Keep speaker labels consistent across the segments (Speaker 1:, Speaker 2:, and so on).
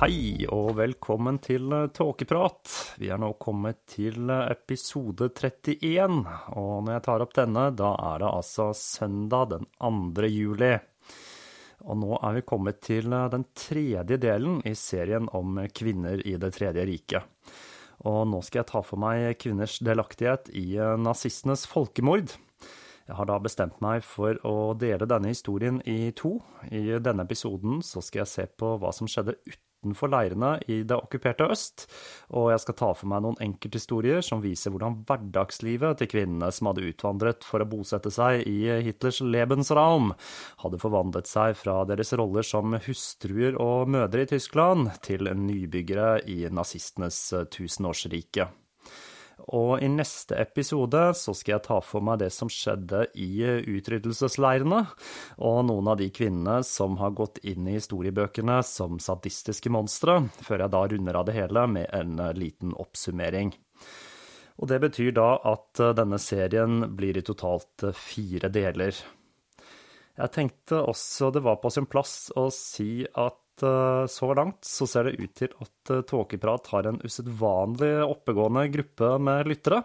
Speaker 1: Hei og velkommen til eh, Tåkeprat. Vi er nå kommet til eh, episode 31, og når jeg tar opp denne, da er det altså søndag den 2. juli. Og nå er vi kommet til eh, den tredje delen i serien om kvinner i Det tredje riket. Og nå skal jeg ta for meg kvinners delaktighet i nazistenes folkemord. Jeg har da bestemt meg for å dele denne historien i to. I denne episoden så skal jeg se på hva som skjedde utenfor utenfor leirene i det okkuperte øst, og jeg skal ta for meg noen enkelthistorier som viser hvordan hverdagslivet til kvinnene som hadde utvandret for å bosette seg i Hitlers Lebensraum, hadde forvandlet seg fra deres roller som hustruer og mødre i Tyskland til nybyggere i nazistenes tusenårsrike. Og i neste episode så skal jeg ta for meg det som skjedde i utryddelsesleirene, og noen av de kvinnene som har gått inn i historiebøkene som sadistiske monstre, før jeg da runder av det hele med en liten oppsummering. Og det betyr da at denne serien blir i totalt fire deler. Jeg tenkte også det var på sin plass å si at Eh, så langt så ser det ut til at eh, Tåkeprat har en usedvanlig oppegående gruppe med lyttere.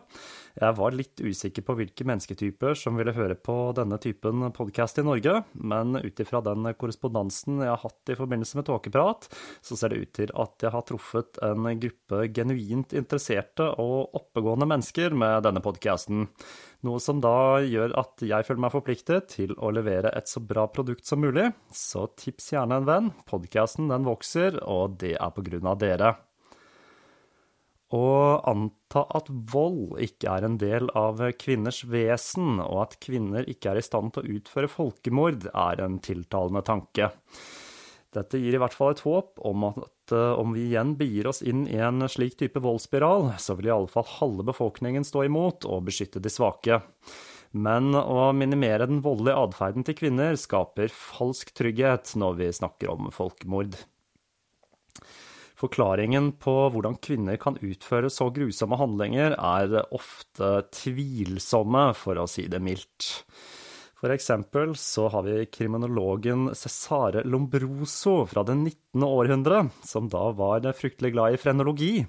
Speaker 1: Jeg var litt usikker på hvilke mennesketyper som ville høre på denne typen podkast i Norge, men ut ifra den korrespondansen jeg har hatt i forbindelse med Tåkeprat, så ser det ut til at jeg har truffet en gruppe genuint interesserte og oppegående mennesker med denne podkasten. Noe som da gjør at jeg føler meg forpliktet til å levere et så bra produkt som mulig. Så tips gjerne en venn. Podkasten den vokser, og det er på grunn av dere. Å anta at vold ikke er en del av kvinners vesen, og at kvinner ikke er i stand til å utføre folkemord, er en tiltalende tanke. Dette gir i hvert fall et håp om at eh, om vi igjen begir oss inn i en slik type voldsspiral, så vil i alle fall halve befolkningen stå imot og beskytte de svake. Men å minimere den voldelige atferden til kvinner skaper falsk trygghet når vi snakker om folkemord. Forklaringen på hvordan kvinner kan utføre så grusomme handlinger, er ofte tvilsomme, for å si det mildt. For eksempel så har vi kriminologen Cesare Lombroso fra det 19. århundre, som da var fryktelig glad i frenologi.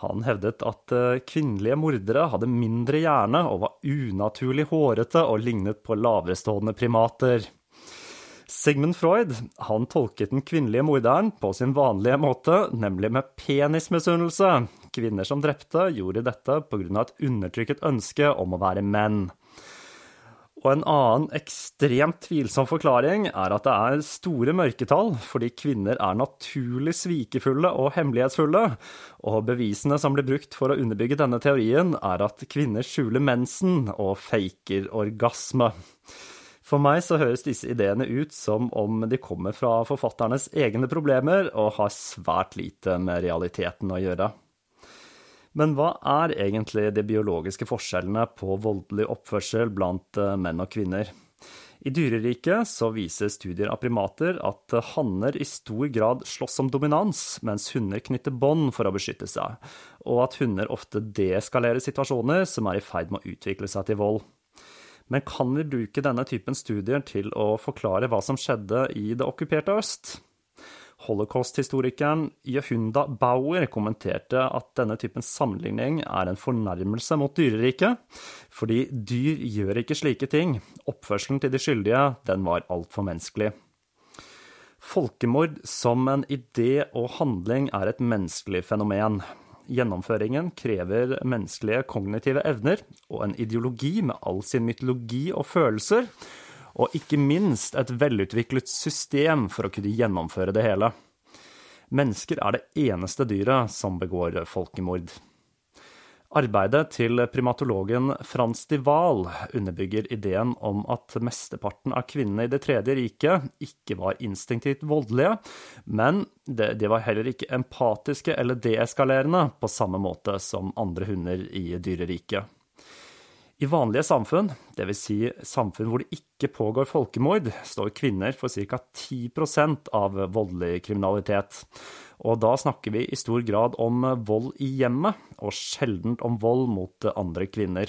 Speaker 1: Han hevdet at eh, kvinnelige mordere hadde mindre hjerne og var unaturlig hårete og lignet på laverestående primater. Sigmund Freud han tolket den kvinnelige morderen på sin vanlige måte, nemlig med penismisunnelse. Kvinner som drepte, gjorde dette pga. et undertrykket ønske om å være menn. Og en annen ekstremt tvilsom forklaring er at det er store mørketall, fordi kvinner er naturlig svikefulle og hemmelighetsfulle, og bevisene som blir brukt for å underbygge denne teorien, er at kvinner skjuler mensen og faker orgasme. For meg så høres disse ideene ut som om de kommer fra forfatternes egne problemer og har svært lite med realiteten å gjøre. Men hva er egentlig de biologiske forskjellene på voldelig oppførsel blant eh, menn og kvinner? I dyreriket så viser studier av primater at hanner i stor grad slåss om dominans, mens hunder knytter bånd for å beskytte seg, og at hunder ofte deeskalerer situasjoner som er i ferd med å utvikle seg til vold. Men kan vi bruke denne typen studier til å forklare hva som skjedde i det okkuperte øst? Holocaust-historikeren Jehunda Bauer kommenterte at denne typen sammenligning er en fornærmelse mot dyreriket, fordi dyr gjør ikke slike ting. Oppførselen til de skyldige, den var altfor menneskelig. Folkemord som en idé og handling er et menneskelig fenomen. Gjennomføringen krever menneskelige kognitive evner og en ideologi med all sin mytologi og følelser, og ikke minst et velutviklet system for å kunne gjennomføre det hele. Mennesker er det eneste dyret som begår folkemord. Arbeidet til primatologen Frans de Wahl underbygger ideen om at mesteparten av kvinnene i Det tredje riket ikke var instinktivt voldelige, men de var heller ikke empatiske eller deeskalerende på samme måte som andre hunder i dyreriket. I vanlige samfunn, dvs. Si samfunn hvor det ikke pågår folkemord, står kvinner for ca. 10% av voldelig kriminalitet. Og da snakker vi i stor grad om vold i hjemmet, og sjelden om vold mot andre kvinner.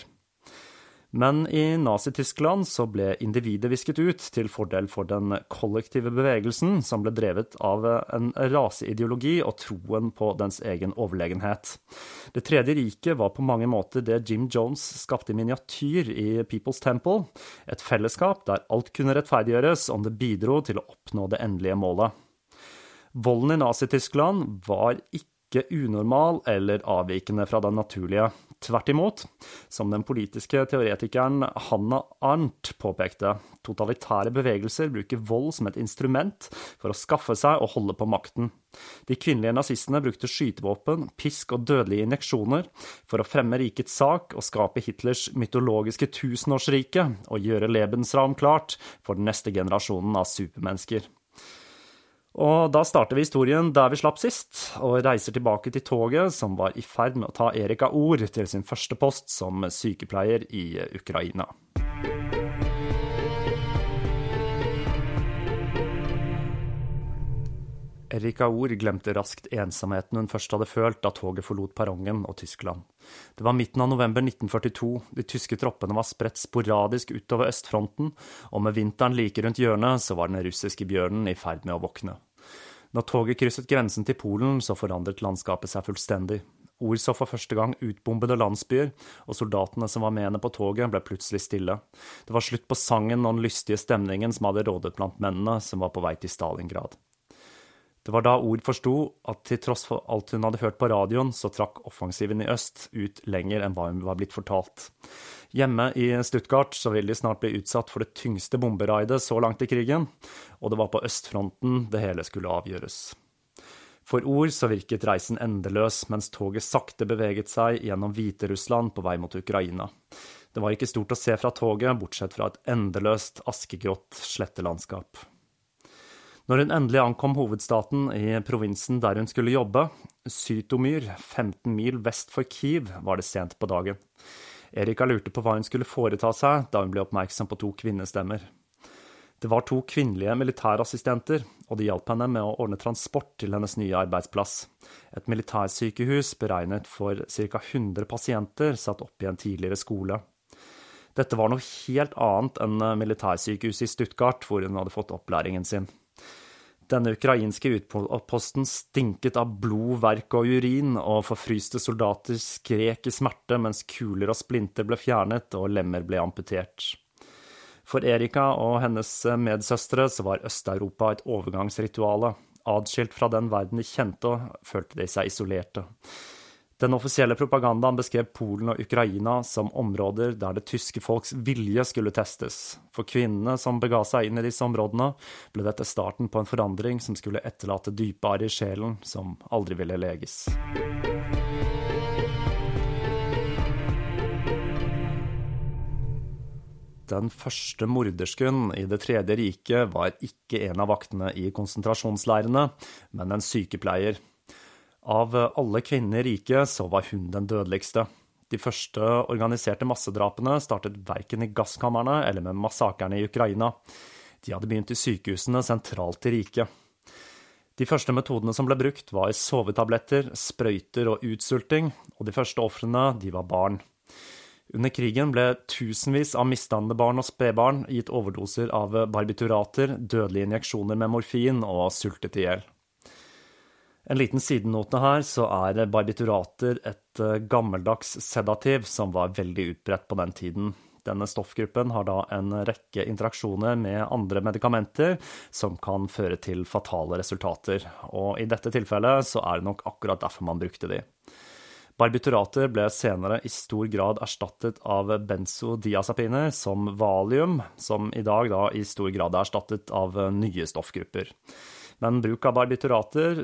Speaker 1: Men i Nazi-Tyskland så ble individet visket ut til fordel for den kollektive bevegelsen, som ble drevet av en raseideologi og troen på dens egen overlegenhet. Det tredje riket var på mange måter det Jim Jones skapte i miniatyr i People's Temple, et fellesskap der alt kunne rettferdiggjøres om det bidro til å oppnå det endelige målet. Volden i Nazi-Tyskland var ikke ikke unormal eller avvikende fra det naturlige. Tvert imot, som den politiske teoretikeren Hanna Arnt påpekte, totalitære bevegelser bruker vold som et instrument for å skaffe seg og holde på makten. De kvinnelige nazistene brukte skytevåpen, pisk og dødelige injeksjoner for å fremme rikets sak og skape Hitlers mytologiske tusenårsrike og gjøre Lebensraum klart for den neste generasjonen av supermennesker. Og da starter vi historien der vi slapp sist, og reiser tilbake til toget som var i ferd med å ta Erika Ord til sin første post som sykepleier i Ukraina. Erika Ord glemte raskt ensomheten hun først hadde følt da toget forlot perrongen og Tyskland. Det var midten av november 1942, de tyske troppene var spredt sporadisk utover østfronten, og med vinteren like rundt hjørnet så var den russiske bjørnen i ferd med å våkne. Når toget krysset grensen til Polen, så forandret landskapet seg fullstendig. Ord så for første gang utbombede landsbyer, og soldatene som var med henne på toget, ble plutselig stille. Det var slutt på sangen og den lystige stemningen som hadde rådet blant mennene som var på vei til Stalingrad. Det var da Ord forsto at til tross for alt hun hadde hørt på radioen, så trakk offensiven i øst ut lenger enn hva hun var blitt fortalt. Hjemme i Stuttgart så vil de snart bli utsatt for det tyngste bomberaidet så langt i krigen, og det var på østfronten det hele skulle avgjøres. For ord så virket reisen endeløs mens toget sakte beveget seg gjennom Hviterussland på vei mot Ukraina. Det var ikke stort å se fra toget, bortsett fra et endeløst, askegrått slettelandskap. Når hun endelig ankom hovedstaten i provinsen der hun skulle jobbe, Sytomyr, 15 mil vest for Kiev, var det sent på dagen. Erika lurte på hva hun skulle foreta seg da hun ble oppmerksom på to kvinnestemmer. Det var to kvinnelige militærassistenter, og de hjalp henne med å ordne transport til hennes nye arbeidsplass, et militærsykehus beregnet for ca. 100 pasienter satt opp i en tidligere skole. Dette var noe helt annet enn militærsykehuset i Stuttgart, hvor hun hadde fått opplæringen sin. Denne ukrainske utposten stinket av blod, verk og urin, og forfryste soldater skrek i smerte mens kuler og splinter ble fjernet og lemmer ble amputert. For Erika og hennes medsøstre så var Øst-Europa et overgangsrituale. Adskilt fra den verden de kjente, følte de seg isolerte. Den offisielle propagandaen beskrev Polen og Ukraina som områder der det tyske folks vilje skulle testes. For kvinnene som bega seg inn i disse områdene, ble dette starten på en forandring som skulle etterlate dype arr i sjelen som aldri ville leges. Den første mordersken i Det tredje riket var ikke en av vaktene i konsentrasjonsleirene, men en sykepleier. Av alle kvinner i riket så var hun den dødeligste. De første organiserte massedrapene startet verken i gasskamrene eller med massakerne i Ukraina. De hadde begynt i sykehusene sentralt i riket. De første metodene som ble brukt, var sovetabletter, sprøyter og utsulting, og de første ofrene, de var barn. Under krigen ble tusenvis av misdannede barn og spedbarn gitt overdoser av barbiturater, dødelige injeksjoner med morfin og sultet i hjel. En liten sidenote her, så er barbiturater et eh, gammeldags sedativ som var veldig utbredt på den tiden. Denne stoffgruppen har da en rekke interaksjoner med andre medikamenter som kan føre til fatale resultater, og i dette tilfellet så er det nok akkurat derfor man brukte de. Barbiturater ble senere i stor grad erstattet av benzodiazepiner som valium, som i dag da i stor grad er erstattet av nye stoffgrupper. Men bruk av barbiturater,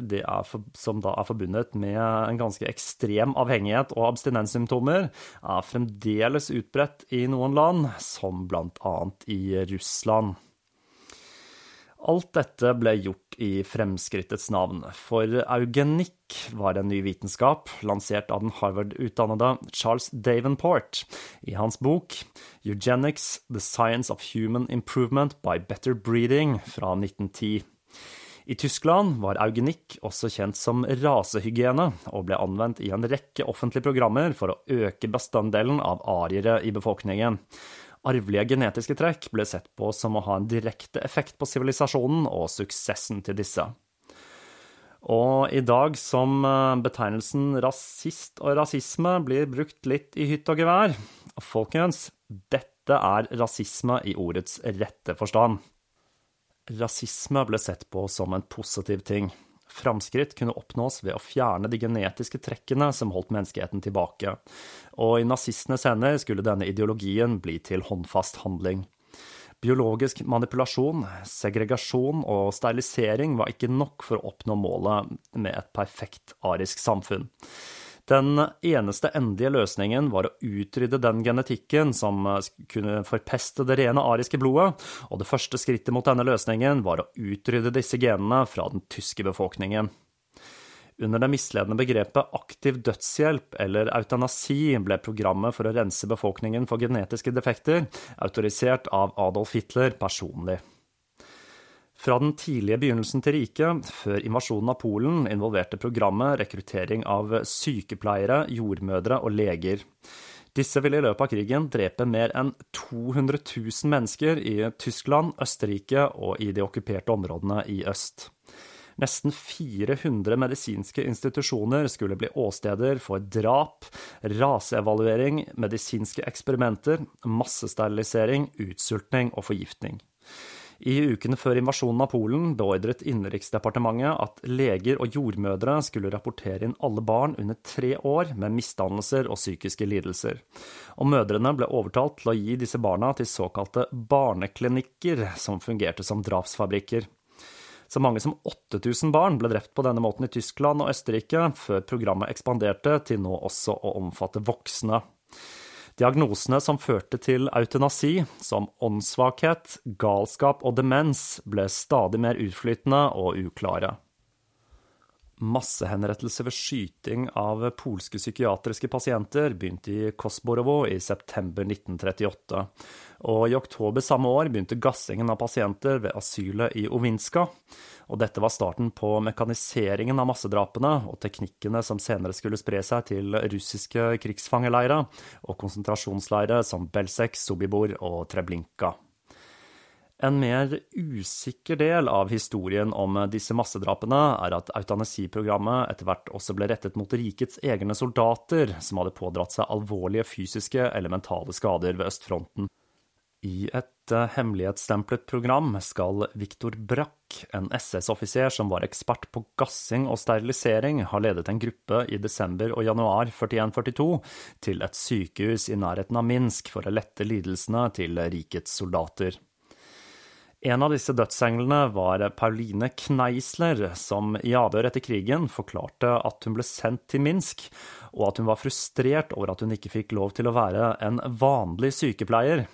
Speaker 1: for, som da er forbundet med en ganske ekstrem avhengighet og abstinenssymptomer, er fremdeles utbredt i noen land, som annet i Russland. Alt dette ble gjort i fremskrittets navn, for eugenikk var en ny vitenskap lansert av den Harvard-utdannede Charles Davenport i hans bok Eugenics – The Science of Human Improvement by Better Breeding fra 1910. I Tyskland var eugenikk også kjent som rasehygiene, og ble anvendt i en rekke offentlige programmer for å øke bestanddelen av ariere i befolkningen. Arvelige genetiske trekk ble sett på som å ha en direkte effekt på sivilisasjonen og suksessen til disse. Og i dag som eh, betegnelsen rasist og rasisme blir brukt litt i hytt og gevær, folkens, dette er rasisme i ordets rette forstand. Rasisme ble sett på som en positiv ting. Framskritt kunne oppnås ved å fjerne de genetiske trekkene som holdt menneskeheten tilbake, og i nazistenes hender skulle denne ideologien bli til håndfast handling. Biologisk manipulasjon, segregasjon og sterilisering var ikke nok for å oppnå målet med et perfekt arisk samfunn. Den eneste endelige løsningen var å utrydde den genetikken som kunne forpeste det rene ariske blodet, og det første skrittet mot denne løsningen var å utrydde disse genene fra den tyske befolkningen. Under det misledende begrepet aktiv dødshjelp eller eutanasi ble programmet for å rense befolkningen for genetiske defekter autorisert av Adolf Hitler personlig. Fra den tidlige begynnelsen til riket, før invasjonen av Polen, involverte programmet rekruttering av sykepleiere, jordmødre og leger. Disse ville i løpet av krigen drepe mer enn 200 000 mennesker i Tyskland, Østerrike og i de okkuperte områdene i øst. Nesten 400 medisinske institusjoner skulle bli åsteder for drap, raseevaluering, medisinske eksperimenter, massesterilisering, utsultning og forgiftning. I ukene før invasjonen av Polen beordret Innenriksdepartementet at leger og jordmødre skulle rapportere inn alle barn under tre år med misdannelser og psykiske lidelser, og mødrene ble overtalt til å gi disse barna til såkalte barneklinikker, som fungerte som drapsfabrikker. Så mange som 8000 barn ble drept på denne måten i Tyskland og Østerrike, før programmet ekspanderte til nå også å omfatte voksne. Diagnosene som førte til eutanasi, som åndssvakhet, galskap og demens, ble stadig mer utflytende og uklare. Massehenrettelse ved skyting av polske psykiatriske pasienter begynte i Kosborovo i september 1938, og i oktober samme år begynte gassingen av pasienter ved asylet i Ovinska, og dette var starten på mekaniseringen av massedrapene og teknikkene som senere skulle spre seg til russiske krigsfangeleirer og konsentrasjonsleirer som Belzec, Sobibor og Treblinka. En mer usikker del av historien om disse massedrapene er at eutanasiprogrammet etter hvert også ble rettet mot rikets egne soldater, som hadde pådratt seg alvorlige fysiske eller mentale skader ved østfronten. I et eh, hemmelighetsstemplet program skal Viktor Brack, en SS-offiser som var ekspert på gassing og sterilisering, ha ledet en gruppe i desember og januar 41-42 til et sykehus i nærheten av Minsk for å lette lidelsene til rikets soldater. En av disse dødsenglene var Pauline Kneisler, som i avhør etter krigen forklarte at hun ble sendt til Minsk, og at hun var frustrert over at hun ikke fikk lov til å være en vanlig sykepleier.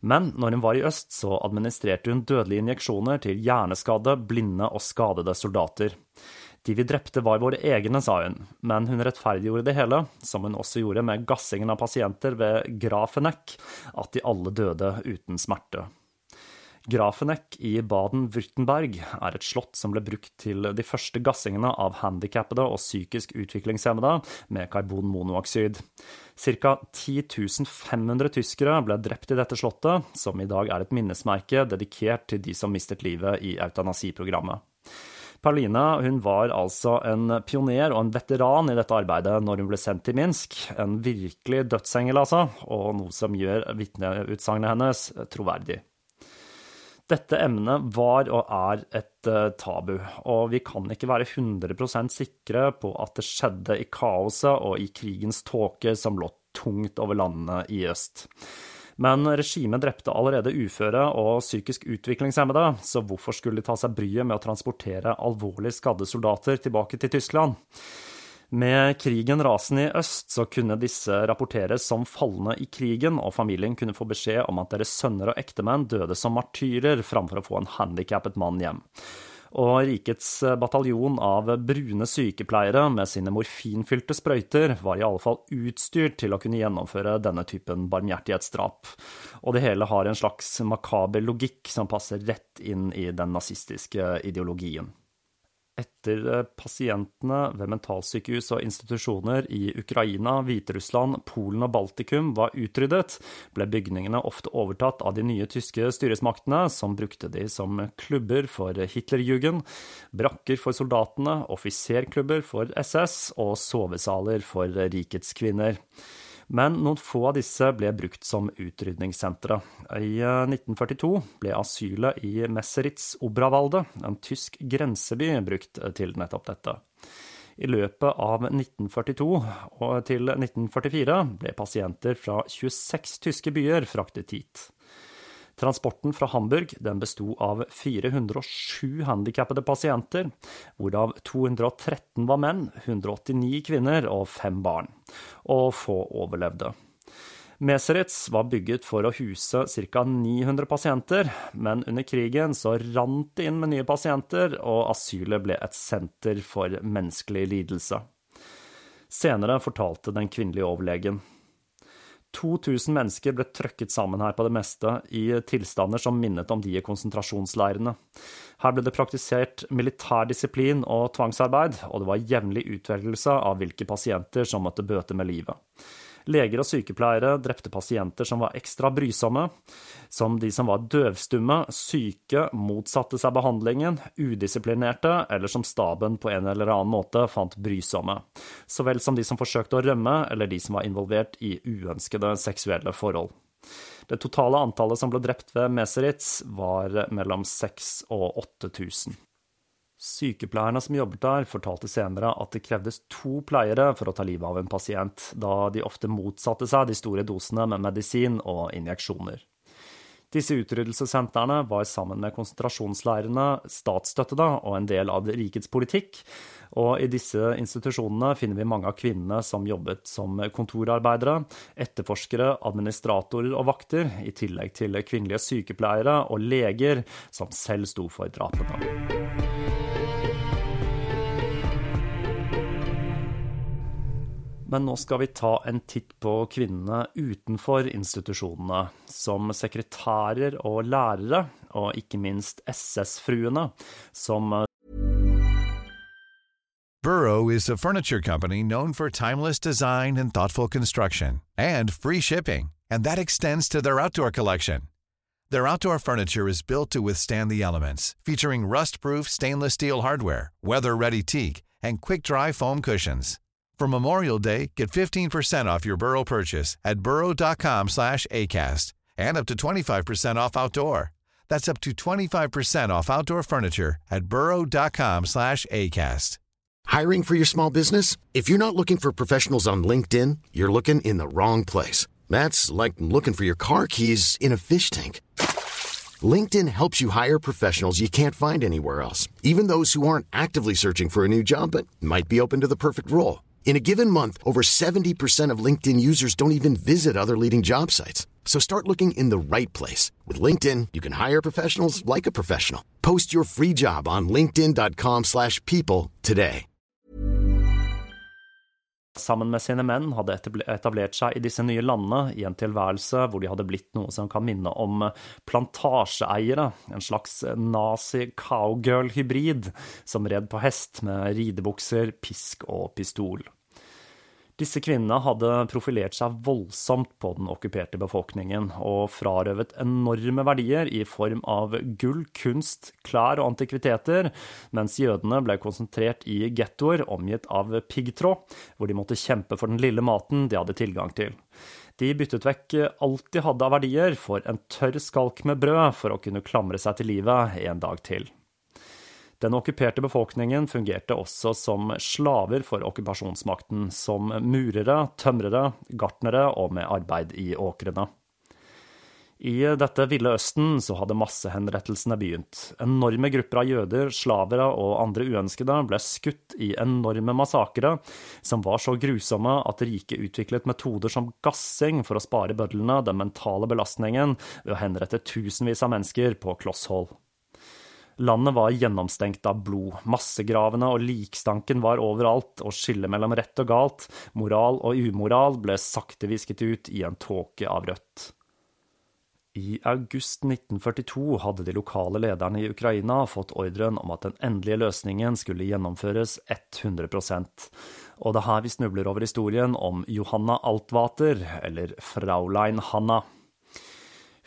Speaker 1: Men når hun var i øst, så administrerte hun dødelige injeksjoner til hjerneskadde, blinde og skadede soldater. De vi drepte var våre egne, sa hun, men hun rettferdiggjorde det hele, som hun også gjorde med gassingen av pasienter ved Grafenek, at de alle døde uten smerte. Grafenek i Baden-Würtemberg er et slott som ble brukt til de første gassingene av handikappede og psykisk utviklingshemmede med karbonmonooksid. Ca. 10 500 tyskere ble drept i dette slottet, som i dag er et minnesmerke dedikert til de som mistet livet i eutanasiprogrammet. Pauline hun var altså en pioner og en veteran i dette arbeidet når hun ble sendt til Minsk. En virkelig dødsengel, altså, og noe som gjør vitneutsagnet hennes troverdig. Dette emnet var og er et uh, tabu, og vi kan ikke være 100% sikre på at det skjedde i kaoset og i krigens tåke som lå tungt over landene i øst. Men regimet drepte allerede uføre og psykisk utviklingshemmede, så hvorfor skulle de ta seg bryet med å transportere alvorlig skadde soldater tilbake til Tyskland? Med krigen rasende i øst så kunne disse rapporteres som falne i krigen, og familien kunne få beskjed om at deres sønner og ektemenn døde som martyrer framfor å få en handikappet mann hjem. Og rikets bataljon av brune sykepleiere med sine morfinfylte sprøyter var i alle fall utstyrt til å kunne gjennomføre denne typen barmhjertighetsdrap. Og det hele har en slags makaber logikk som passer rett inn i den nazistiske ideologien. Etter eh, pasientene ved mentalsykehus og institusjoner i Ukraina, Hviterussland, Polen og Baltikum var utryddet, ble bygningene ofte overtatt av de nye tyske styresmaktene, som brukte de som klubber for Hitlerjugend, brakker for soldatene, offiserklubber for SS og sovesaler for rikets kvinner men noen få av disse ble brukt som utrydningssentre. I 1942 eh, ble asylet i Messeritz Obravalde, en tysk grenseby, brukt til nettopp dette. I løpet av 1942 og til 1944 ble pasienter fra 26 tyske byer fraktet hit. Transporten fra Hamburg den besto av 407 handikappede pasienter, hvorav 213 var menn, 189 kvinner og fem barn, og få overlevde. Meseritz var bygget for å huse ca. 900 pasienter, men under krigen så rant det inn med nye pasienter, og asylet ble et senter for menneskelig lidelse. Senere fortalte den kvinnelige overlegen 2000 mennesker ble trøkket sammen her på det meste, i tilstander som minnet om de i konsentrasjonsleirene. Her ble det praktisert militær disiplin og tvangsarbeid, og det var jevnlig utvelgelse av hvilke pasienter som måtte bøte med livet. Leger og sykepleiere drepte pasienter som var ekstra brysomme, som de som var døvstumme, syke, motsatte seg behandlingen, udisiplinerte, eller som staben på en eller annen måte fant brysomme, så vel som de som forsøkte å rømme, eller de som var involvert i uønskede seksuelle forhold. Det totale antallet som ble drept ved Meseritz, var mellom 6000 og 8000. Sykepleierne som jobbet der, fortalte senere at det krevdes to pleiere for å ta livet av en pasient, da de ofte motsatte seg de store dosene med medisin og injeksjoner. Disse utryddelsessentrene var sammen med konsentrasjonsleirene statsstøttede og en del av rikets politikk, og i disse institusjonene finner vi mange av kvinnene som jobbet som kontorarbeidere, etterforskere, administratorer og vakter, i tillegg til kvinnelige sykepleiere og leger som selv sto for drapene. Men nå skal vi ta en titt på kvinnene utenfor institusjonene, som sekretærer og lærere, og ikke minst SS-fruene, som
Speaker 2: Burrow is a furniture company known for timeless design and thoughtful construction, and free shipping, and that extends to their outdoor collection. Their outdoor furniture is built to withstand the elements, featuring rust-proof stainless steel hardware, weather-ready teak, and quick-dry foam cushions. For Memorial Day, get 15% off your Burrow purchase at burrow.com slash ACAST and up to 25% off outdoor. That's up to 25% off outdoor furniture at burrow.com slash ACAST.
Speaker 3: Hiring for your small business? If you're not looking for professionals on LinkedIn, you're looking in the wrong place. That's like looking for your car keys in a fish tank. LinkedIn helps you hire professionals you can't find anywhere else, even those who aren't actively searching for a new job but might be open to the perfect role. In a given month, over 70% of LinkedIn users don't even visit other leading job sites. So start looking in the right place. With LinkedIn, you can hire professionals like a professional. Post your free job on linkedin.com slash people today.
Speaker 1: sammen med sine menn hadde etablert seg i disse nye landene i en tilværelse hvor de hadde blitt noe som kan minne om plantasjeeiere, en slags nazi-cowgirl-hybrid som red på hest med ridebukser, pisk og pistol. Disse kvinnene hadde profilert seg voldsomt på den okkuperte befolkningen, og frarøvet enorme verdier i form av gull, kunst, klær og antikviteter, mens jødene ble konsentrert i gettoer omgitt av piggtråd, hvor de måtte kjempe for den lille maten de hadde tilgang til. De byttet vekk alt de hadde av verdier for en tørr skalk med brød for å kunne klamre seg til livet en dag til. Den okkuperte befolkningen fungerte også som slaver for okkupasjonsmakten, som murere, tømrere, gartnere og med arbeid i åkrene. I dette ville Østen så hadde massehenrettelsene begynt. Enorme grupper av jøder, slavere og andre uønskede ble skutt i enorme massakre, som var så grusomme at riket utviklet metoder som gassing for å spare bødlene den mentale belastningen ved å henrette tusenvis av mennesker på kloss hold. Landet var gjennomstengt av blod, massegravene og likstanken var overalt, og skillet mellom rett og galt, moral og umoral ble sakte visket ut i en tåke av rødt. I august 1942 hadde de lokale lederne i Ukraina fått ordren om at den endelige løsningen skulle gjennomføres 100 og det er her vi snubler over historien om Johanna Altvater, eller Fraulein Hanna.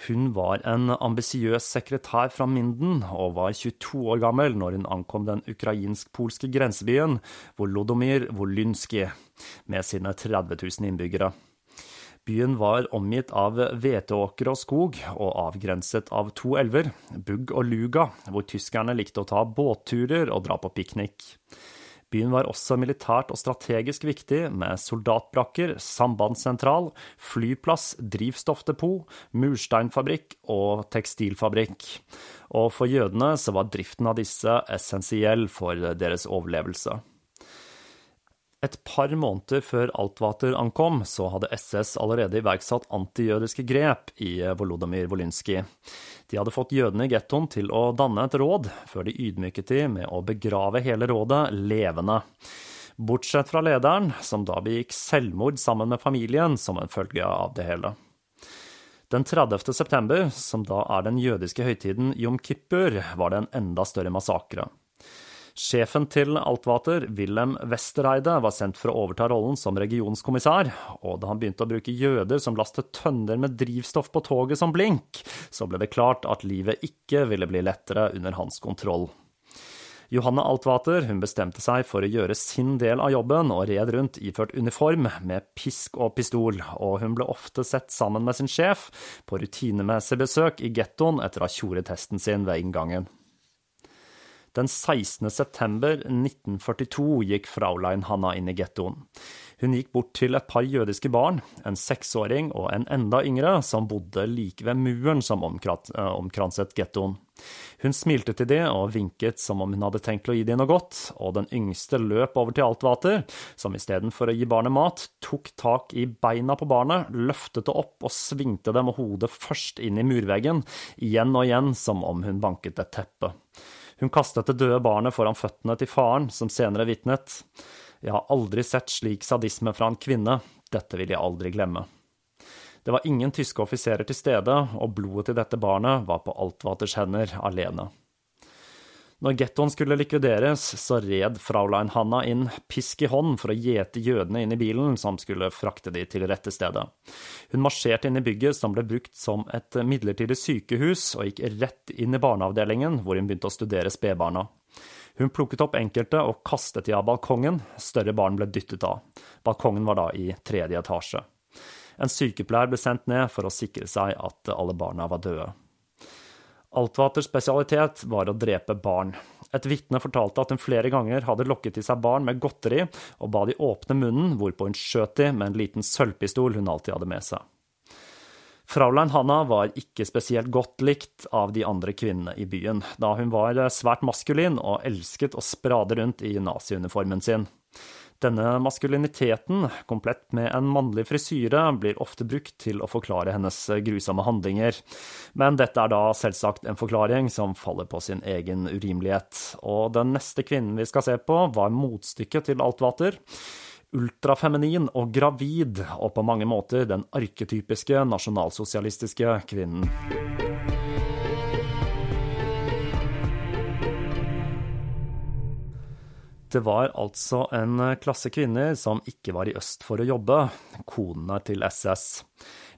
Speaker 1: Hun var en ambisiøs sekretær fra Minden og var 22 år gammel når hun ankom den ukrainsk-polske grensebyen Volodomyr Volynskij med sine 30 000 innbyggere. Byen var omgitt av hveteåkre og skog, og avgrenset av to elver, Bugg og Luga, hvor tyskerne likte å ta båtturer og dra på piknik. Byen var også militært og strategisk viktig, med soldatbrakker, sambandssentral, flyplass, drivstoffdepot, mursteinfabrikk og tekstilfabrikk. Og for jødene så var driften av disse essensiell for deres overlevelse. Et par måneder før Altvater ankom, så hadde SS allerede iverksatt antijødiske grep i Volodymyr Volynskij. De hadde fått jødene i gettoen til å danne et råd, før de ydmyket de med å begrave hele rådet levende. Bortsett fra lederen, som da begikk selvmord sammen med familien som en følge av det hele. Den 30. september, som da er den jødiske høytiden Jom Kippur, var det en enda større massakre. Sjefen til Altvater, Wilhelm Westereide, var sendt for å overta rollen som regionskommissær, og da han begynte å bruke jøder som lastet tønner med drivstoff på toget som blink, så ble det klart at livet ikke ville bli lettere under hans kontroll. Johanne Altvater hun bestemte seg for å gjøre sin del av jobben og red rundt iført uniform med pisk og pistol, og hun ble ofte sett sammen med sin sjef på rutinemessig besøk i gettoen etter å ha tjoret hesten sin ved inngangen. Den 16. september 1942 gikk Fraulein Hanna inn i gettoen. Hun gikk bort til et par jødiske barn, en seksåring og en enda yngre, som bodde like ved muren som eh, omkranset gettoen. Hun smilte til de og vinket som om hun hadde tenkt å gi dem noe godt, og den yngste løp over til Altvater, som istedenfor å gi barnet mat, tok tak i beina på barnet, løftet det opp og svingte det med hodet først inn i murveggen, igjen og igjen som om hun banket et teppe. Hun kastet det døde barnet foran føttene til faren, som senere vitnet. Jeg har aldri sett slik sadisme fra en kvinne, dette vil jeg aldri glemme. Det var ingen tyske offiserer til stede, og blodet til dette barnet var på Altvaters hender alene. Når gettoen skulle likvideres, så red fraulein Hanna inn pisk i hånd for å gjete jødene inn i bilen som skulle frakte de til rette stedet. Hun marsjerte inn i bygget som ble brukt som et midlertidig sykehus, og gikk rett inn i barneavdelingen, hvor hun begynte å studere spedbarna. Hun plukket opp enkelte og kastet de av balkongen, større barn ble dyttet av. Balkongen var da i tredje etasje. En sykepleier ble sendt ned for å sikre seg at alle barna var døde. Altvaters spesialitet var å drepe barn. Et vitne fortalte at hun flere ganger hadde lokket til seg barn med godteri og ba de åpne munnen, hvorpå hun skjøt de med en liten sølvpistol hun alltid hadde med seg. Fraulein Hanna var ikke spesielt godt likt av de andre kvinnene i byen, da hun var svært maskulin og elsket å sprade rundt i naziuniformen sin. Denne maskuliniteten, komplett med en mannlig frisyre, blir ofte brukt til å forklare hennes grusomme handlinger. Men dette er da selvsagt en forklaring som faller på sin egen urimelighet. Og den neste kvinnen vi skal se på, var motstykket til Altvater. Ultrafeminin og gravid, og på mange måter den arketypiske nasjonalsosialistiske kvinnen. Det var altså en klasse kvinner som ikke var i øst for å jobbe, konene til SS.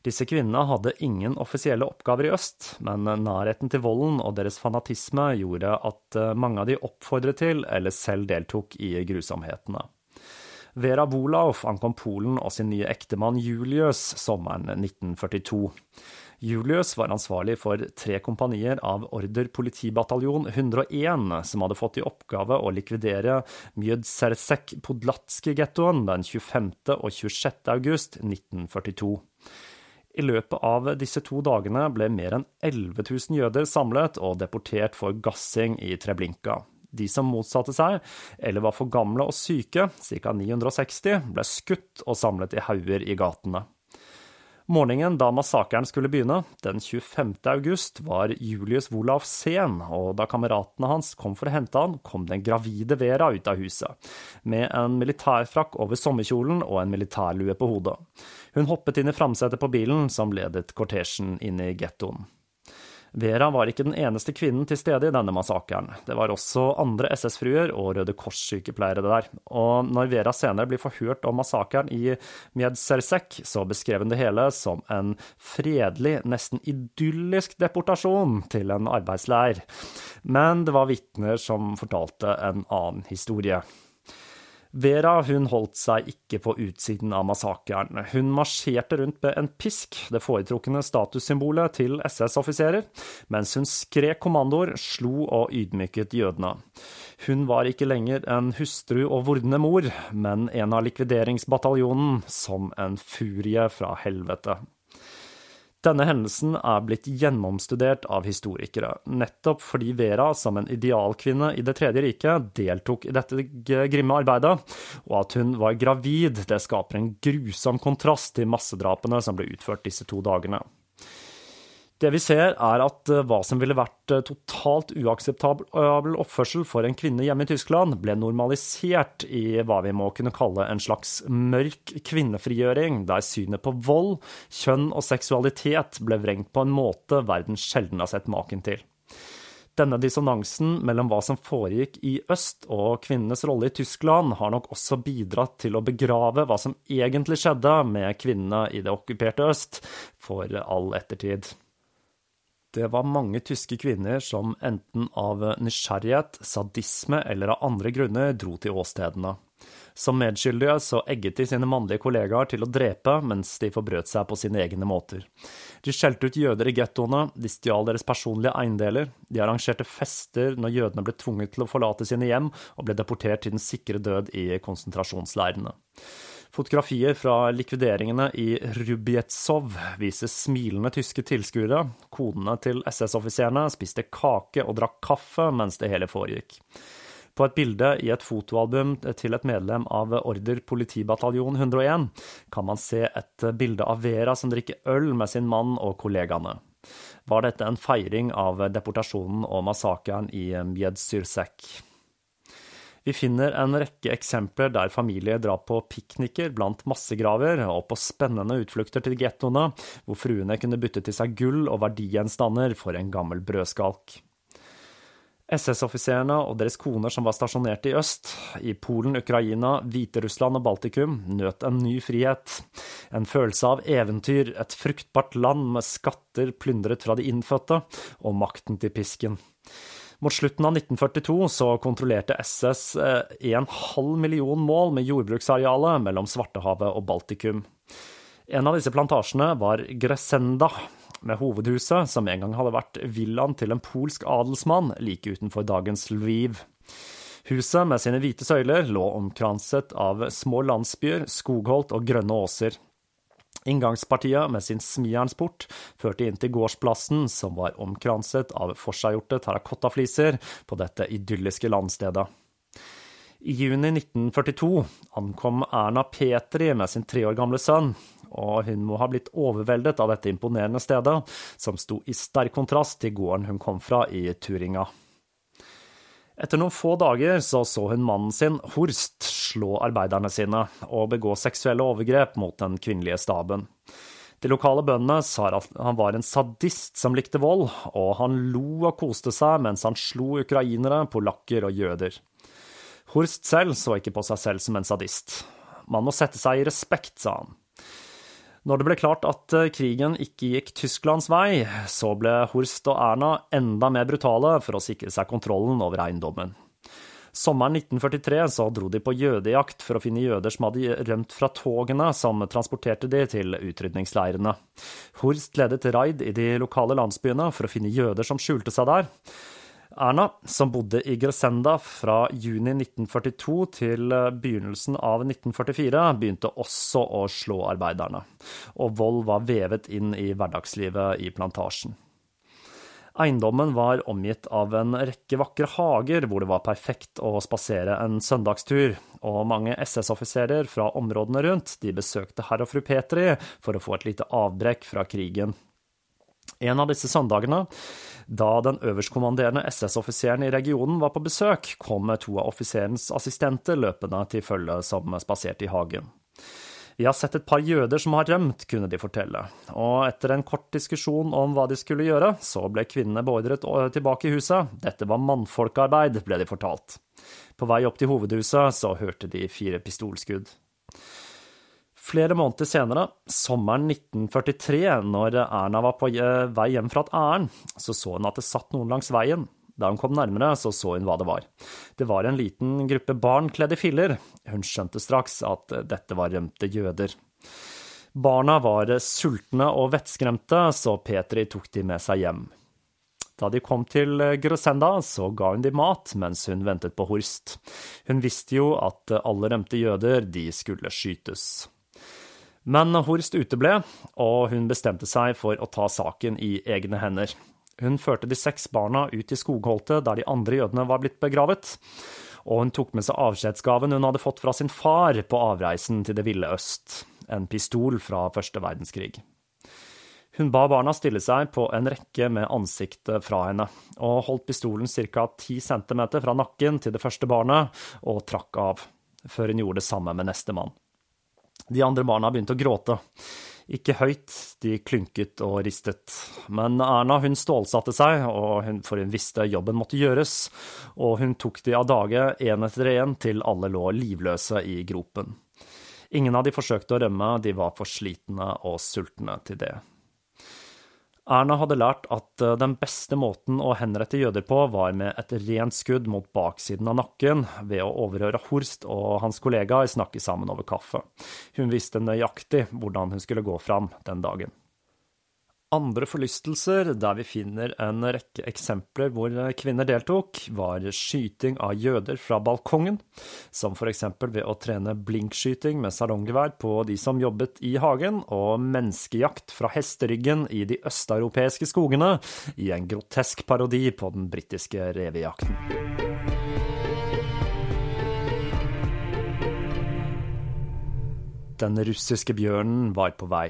Speaker 1: Disse kvinnene hadde ingen offisielle oppgaver i øst, men nærheten til volden og deres fanatisme gjorde at mange av de oppfordret til eller selv deltok i grusomhetene. Vera Wolauf ankom Polen og sin nye ektemann Julius sommeren 1942. Julius var ansvarlig for tre kompanier av Order politibataljon 101, som hadde fått i oppgave å likvidere Mjødsersek Podlatski-gettoen den 25. og 26. august 1942. I løpet av disse to dagene ble mer enn 11 000 jøder samlet og deportert for gassing i Treblinka. De som motsatte seg, eller var for gamle og syke, ca. 960, ble skutt og samlet i hauger i gatene. Morgenen da massakren skulle begynne, den 25. august, var Julius Wolaf sen, og da kameratene hans kom for å hente han, kom den gravide Vera ut av huset, med en militærfrakk over sommerkjolen og en militærlue på hodet. Hun hoppet inn i framsetet på bilen som ledet kortesjen inn i gettoen. Vera var ikke den eneste kvinnen til stede i denne massakren. Det var også andre SS-fruer og Røde Kors-sykepleiere der. Og når Vera senere blir forhørt om massakren i Mjedsersek, så beskrev hun det hele som en fredelig, nesten idyllisk deportasjon til en arbeidsleir. Men det var vitner som fortalte en annen historie. Vera hun holdt seg ikke på utsiden av massakren. Hun marsjerte rundt med en pisk, det foretrukne statussymbolet til SS-offiserer, mens hun skrek kommandoer, slo og ydmyket jødene. Hun var ikke lenger en hustru og vordende mor, men en av likvideringsbataljonen, som en furie fra helvete. Denne hendelsen er blitt gjennomstudert av historikere, nettopp fordi Vera, som en idealkvinne i Det tredje riket, deltok i dette grimme arbeidet, og at hun var gravid, det skaper en grusom kontrast til massedrapene som ble utført disse to dagene. Det vi ser, er at eh, hva som ville vært eh, totalt uakseptabel oppførsel for en kvinne hjemme i Tyskland, ble normalisert i hva vi må kunne kalle en slags mørk kvinnefrigjøring, der synet på vold, kjønn og seksualitet ble vrengt på en måte verden sjelden har sett maken til. Denne dissonansen mellom hva som foregikk i øst og kvinnenes rolle i Tyskland, har nok også bidratt til å begrave hva som egentlig skjedde med kvinnene i det okkuperte øst, for all ettertid. Det var mange tyske kvinner som enten av nysgjerrighet, sadisme eller av andre grunner dro til åstedene. Som medskyldige så egget de sine mannlige kollegaer til å drepe, mens de forbrøt seg på sine egne måter. De skjelte ut jøder i gettoene, de stjal deres personlige eiendeler, de arrangerte fester når jødene ble tvunget til å forlate sine hjem og ble deportert til den sikre død i konsentrasjonsleirene. Fotografier fra likvideringene i Rubietsov viser smilende tyske tilskuere. Konene til SS-offiserene spiste kake og drakk kaffe mens det hele foregikk. På et bilde i et fotoalbum til et medlem av Order politibataljon 101 kan man se et bilde av Vera som drikker øl med sin mann og kollegaene. Var dette en feiring av deportasjonen og massakren i Mjedsyrsek? Vi finner en rekke eksempler der familier drar på pikniker blant massegraver og på spennende utflukter til gettoene, hvor fruene kunne bytte til seg gull og verdigjenstander for en gammel brødskalk. SS-offiserene og deres koner som var stasjonert i øst, i Polen, Ukraina, Hviterussland og Baltikum, nøt en ny frihet. En følelse av eventyr, et fruktbart land med skatter plyndret fra de innfødte, og makten til pisken. Mot slutten av 1942 så kontrollerte SS eh, en halv million mål med jordbruksarealet mellom Svartehavet og Baltikum. En av disse plantasjene var Gresenda, med hovedhuset, som en gang hadde vært villaen til en polsk adelsmann like utenfor dagens Lviv. Huset med sine hvite søyler lå omkranset av små landsbyer, skogholt og grønne åser. Inngangspartiet med sin smijernsport førte inn til gårdsplassen, som var omkranset av forseggjorte terrakottafliser på dette idylliske landstedet. I juni 1942 ankom Erna Petri med sin tre år gamle sønn, og hun må ha blitt overveldet av dette imponerende stedet, som sto i sterk kontrast til gården hun kom fra i Turinga. Etter noen få dager så, så hun mannen sin, Horst, slå arbeiderne sine og begå seksuelle overgrep mot den kvinnelige staben. De lokale bøndene sa at han var en sadist som likte vold, og han lo og koste seg mens han slo ukrainere, polakker og jøder. Horst selv så ikke på seg selv som en sadist. Man må sette seg i respekt, sa han. Når det ble klart at eh, krigen ikke gikk Tysklands vei, så ble Horst og Erna enda mer brutale for å sikre seg kontrollen over eiendommen. Sommeren 1943 så dro de på jødejakt for å finne jøder som hadde rømt fra togene som transporterte de til utrydningsleirene. Horst ledet raid i de lokale landsbyene for å finne jøder som skjulte seg der. Erna, som bodde i Gresenda fra juni 1942 til eh, begynnelsen av 1944, begynte også å slå arbeiderne, og vold var vevet inn i hverdagslivet i plantasjen. Eiendommen var omgitt av en rekke vakre hager hvor det var perfekt å spasere en søndagstur, og mange SS-offiserer fra områdene rundt de besøkte herr og fru Petri for å få et lite avbrekk fra krigen. En av disse søndagene da den øverstkommanderende SS-offiseren i regionen var på besøk, kom to av offiserens assistenter løpende til følge som spaserte i hagen. Vi har sett et par jøder som har rømt, kunne de fortelle, og etter en kort diskusjon om hva de skulle gjøre, så ble kvinnene beordret tilbake i huset. Dette var mannfolkarbeid, ble de fortalt. På vei opp til hovedhuset så hørte de fire pistolskudd. Flere måneder senere, sommeren 1943, når Erna var på eh, vei hjem fra et ærend, så så hun at det satt noen langs veien. Da hun kom nærmere, så så hun hva det var. Det var en liten gruppe barn kledd i filler. Hun skjønte straks at dette var rømte jøder. Barna var sultne og vettskremte, så Petri tok de med seg hjem. Da de kom til Grosenda, så ga hun de mat mens hun ventet på Horst. Hun visste jo at alle rømte jøder, de skulle skytes. Men Horst uteble, og hun bestemte seg for å ta saken i egne hender. Hun førte de seks barna ut i skogholtet der de andre jødene var blitt begravet, og hun tok med seg avskjedsgaven hun hadde fått fra sin far på avreisen til Det ville øst, en pistol fra første verdenskrig. Hun ba barna stille seg på en rekke med ansiktet fra henne, og holdt pistolen ca. ti centimeter fra nakken til det første barnet, og trakk av, før hun gjorde det samme med nestemann. De andre barna begynte å gråte. Ikke høyt, de klynket og ristet. Men Erna hun stålsatte seg, og hun, for hun visste jobben måtte gjøres, og hun tok de av dage én etter én til alle lå livløse i gropen. Ingen av de forsøkte å rømme, de var for slitne og sultne til det. Erna hadde lært at eh, den beste måten å henrette jøder på, var med et rent skudd mot baksiden av nakken, ved å overhøre Horst og hans kollegaer snakke sammen over kaffe. Hun visste nøyaktig hvordan hun skulle gå fram den dagen. Andre forlystelser der vi finner en rekke eksempler hvor kvinner deltok, var skyting av jøder fra balkongen, som for eksempel ved å trene blinkskyting med salonggevær på de som jobbet i hagen, og menneskejakt fra hesteryggen i de østeuropeiske skogene, i en grotesk parodi på den britiske revejakten. Den russiske bjørnen var på vei.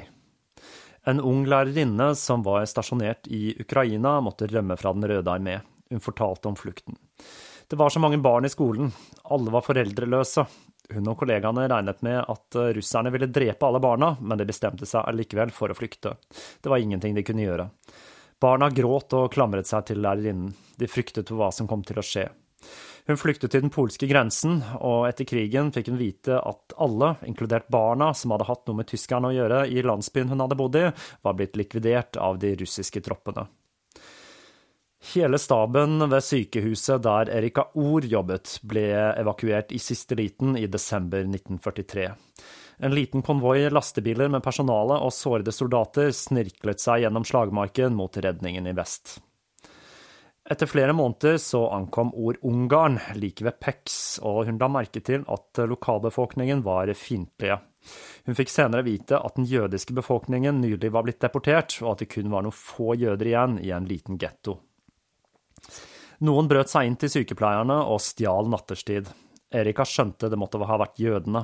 Speaker 1: En ung lærerinne som var stasjonert i Ukraina, måtte rømme fra Den røde armé. Hun fortalte om flukten. Det var så mange barn i skolen, alle var foreldreløse. Hun og kollegaene regnet med at eh, russerne ville drepe alle barna, men de bestemte seg allikevel for å flykte. Det var ingenting de kunne gjøre. Barna gråt og klamret seg til lærerinnen. De fryktet for hva som kom til å skje. Hun flyktet til den polske grensen, og etter krigen fikk hun vite at alle, inkludert barna som hadde hatt noe med tyskerne å gjøre i landsbyen hun hadde bodd i, var blitt likvidert av de russiske troppene. Hele staben ved sykehuset der Erika Or jobbet, ble evakuert i siste liten i desember 1943. En liten konvoi lastebiler med personale og sårede soldater snirklet seg gjennom slagmarken mot redningen i vest. Etter flere måneder så ankom ord Ungarn like ved Pex, og hun la merke til at lokalbefolkningen var fiendtlige. Hun fikk senere vite at den jødiske befolkningen nylig var blitt deportert, og at det kun var noen få jøder igjen i en liten getto. Noen brøt seg inn til sykepleierne og stjal natterstid. Erika skjønte det måtte ha vært jødene,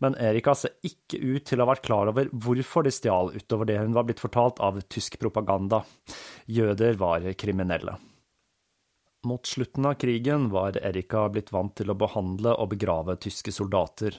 Speaker 1: men Erika ser ikke ut til å ha vært klar over hvorfor de stjal, utover det hun var blitt fortalt av tysk propaganda. Jøder var kriminelle. Mot slutten av krigen var Erika blitt vant til å behandle og begrave tyske soldater,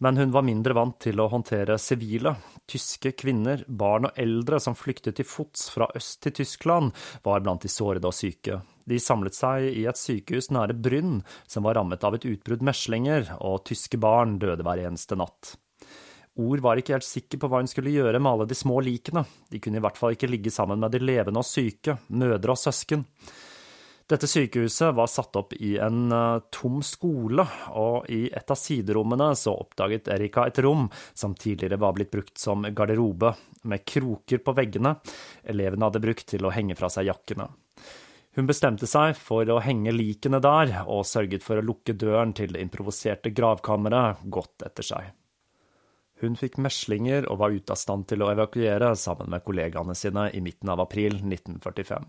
Speaker 1: men hun var mindre vant til å håndtere sivile. Tyske kvinner, barn og eldre som flyktet til fots fra øst til Tyskland, var blant de sårede og syke. De samlet seg i et sykehus nære Brynn, som var rammet av et utbrudd meslinger, og tyske barn døde hver eneste natt. Ord var ikke helt sikker på hva hun skulle gjøre med alle de små likene, de kunne i hvert fall ikke ligge sammen med de levende og syke, mødre og søsken. Dette sykehuset var satt opp i en uh, tom skole, og i et av siderommene så oppdaget Erika et rom som tidligere var blitt brukt som garderobe, med kroker på veggene elevene hadde brukt til å henge fra seg jakkene. Hun bestemte seg for å henge likene der, og sørget for å lukke døren til det improviserte gravkammeret godt etter seg. Hun fikk meslinger og var ute av stand til å evakuere sammen med kollegaene sine i midten av april 1945.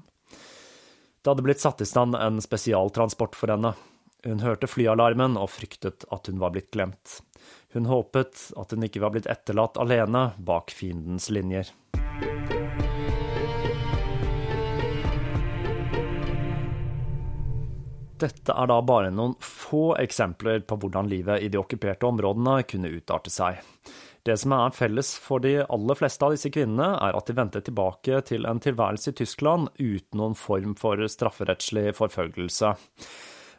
Speaker 1: Det hadde blitt satt i stand en spesialtransport for henne. Hun hørte flyalarmen og fryktet at hun var blitt glemt. Hun håpet at hun ikke var blitt etterlatt alene bak fiendens linjer. Dette er da bare noen få eksempler på hvordan livet i de okkuperte områdene kunne utarte seg. Det som er felles for de aller fleste av disse kvinnene, er at de vendte tilbake til en tilværelse i Tyskland uten noen form for strafferettslig forfølgelse.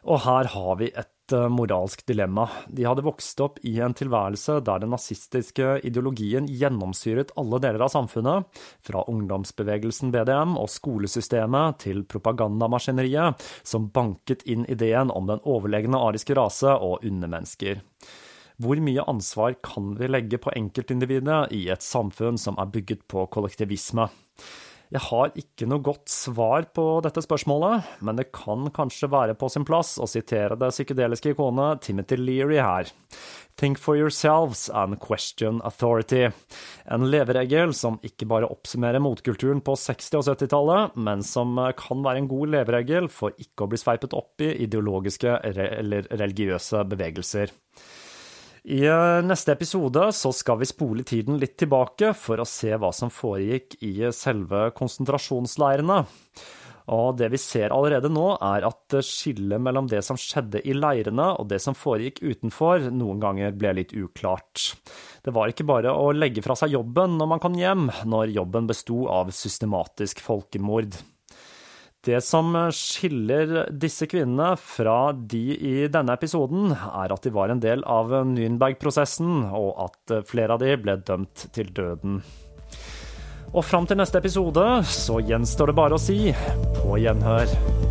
Speaker 1: Og her har vi et eh, moralsk dilemma. De hadde vokst opp i en tilværelse der den nazistiske ideologien gjennomsyret alle deler av samfunnet, fra ungdomsbevegelsen BDM og skolesystemet til propagandamaskineriet, som banket inn ideen om den overlegne ariske rase og undermennesker. Hvor mye ansvar kan vi legge på enkeltindividet i et samfunn som er bygget på kollektivisme? Jeg har ikke noe godt svar på dette spørsmålet, men det kan kanskje være på sin plass å sitere det psykedeliske ikonet Timothy Leary her. Think for yourselves and question authority. En leveregel som ikke bare oppsummerer motkulturen på 60- og 70-tallet, men som kan være en god leveregel for ikke å bli sveipet opp i ideologiske eller religiøse bevegelser. I eh, neste episode så skal vi spole tiden litt tilbake for å se hva som foregikk i selve konsentrasjonsleirene. Og det vi ser allerede nå, er at skillet mellom det som skjedde i leirene og det som foregikk utenfor, noen ganger ble litt uklart. Det var ikke bare å legge fra seg jobben når man kom hjem, når jobben besto av systematisk folkemord. Det som skiller disse kvinnene fra de i denne episoden, er at de var en del av Nürnberg-prosessen, og at flere av de ble dømt til døden. Og fram til neste episode så gjenstår det bare å si på gjenhør.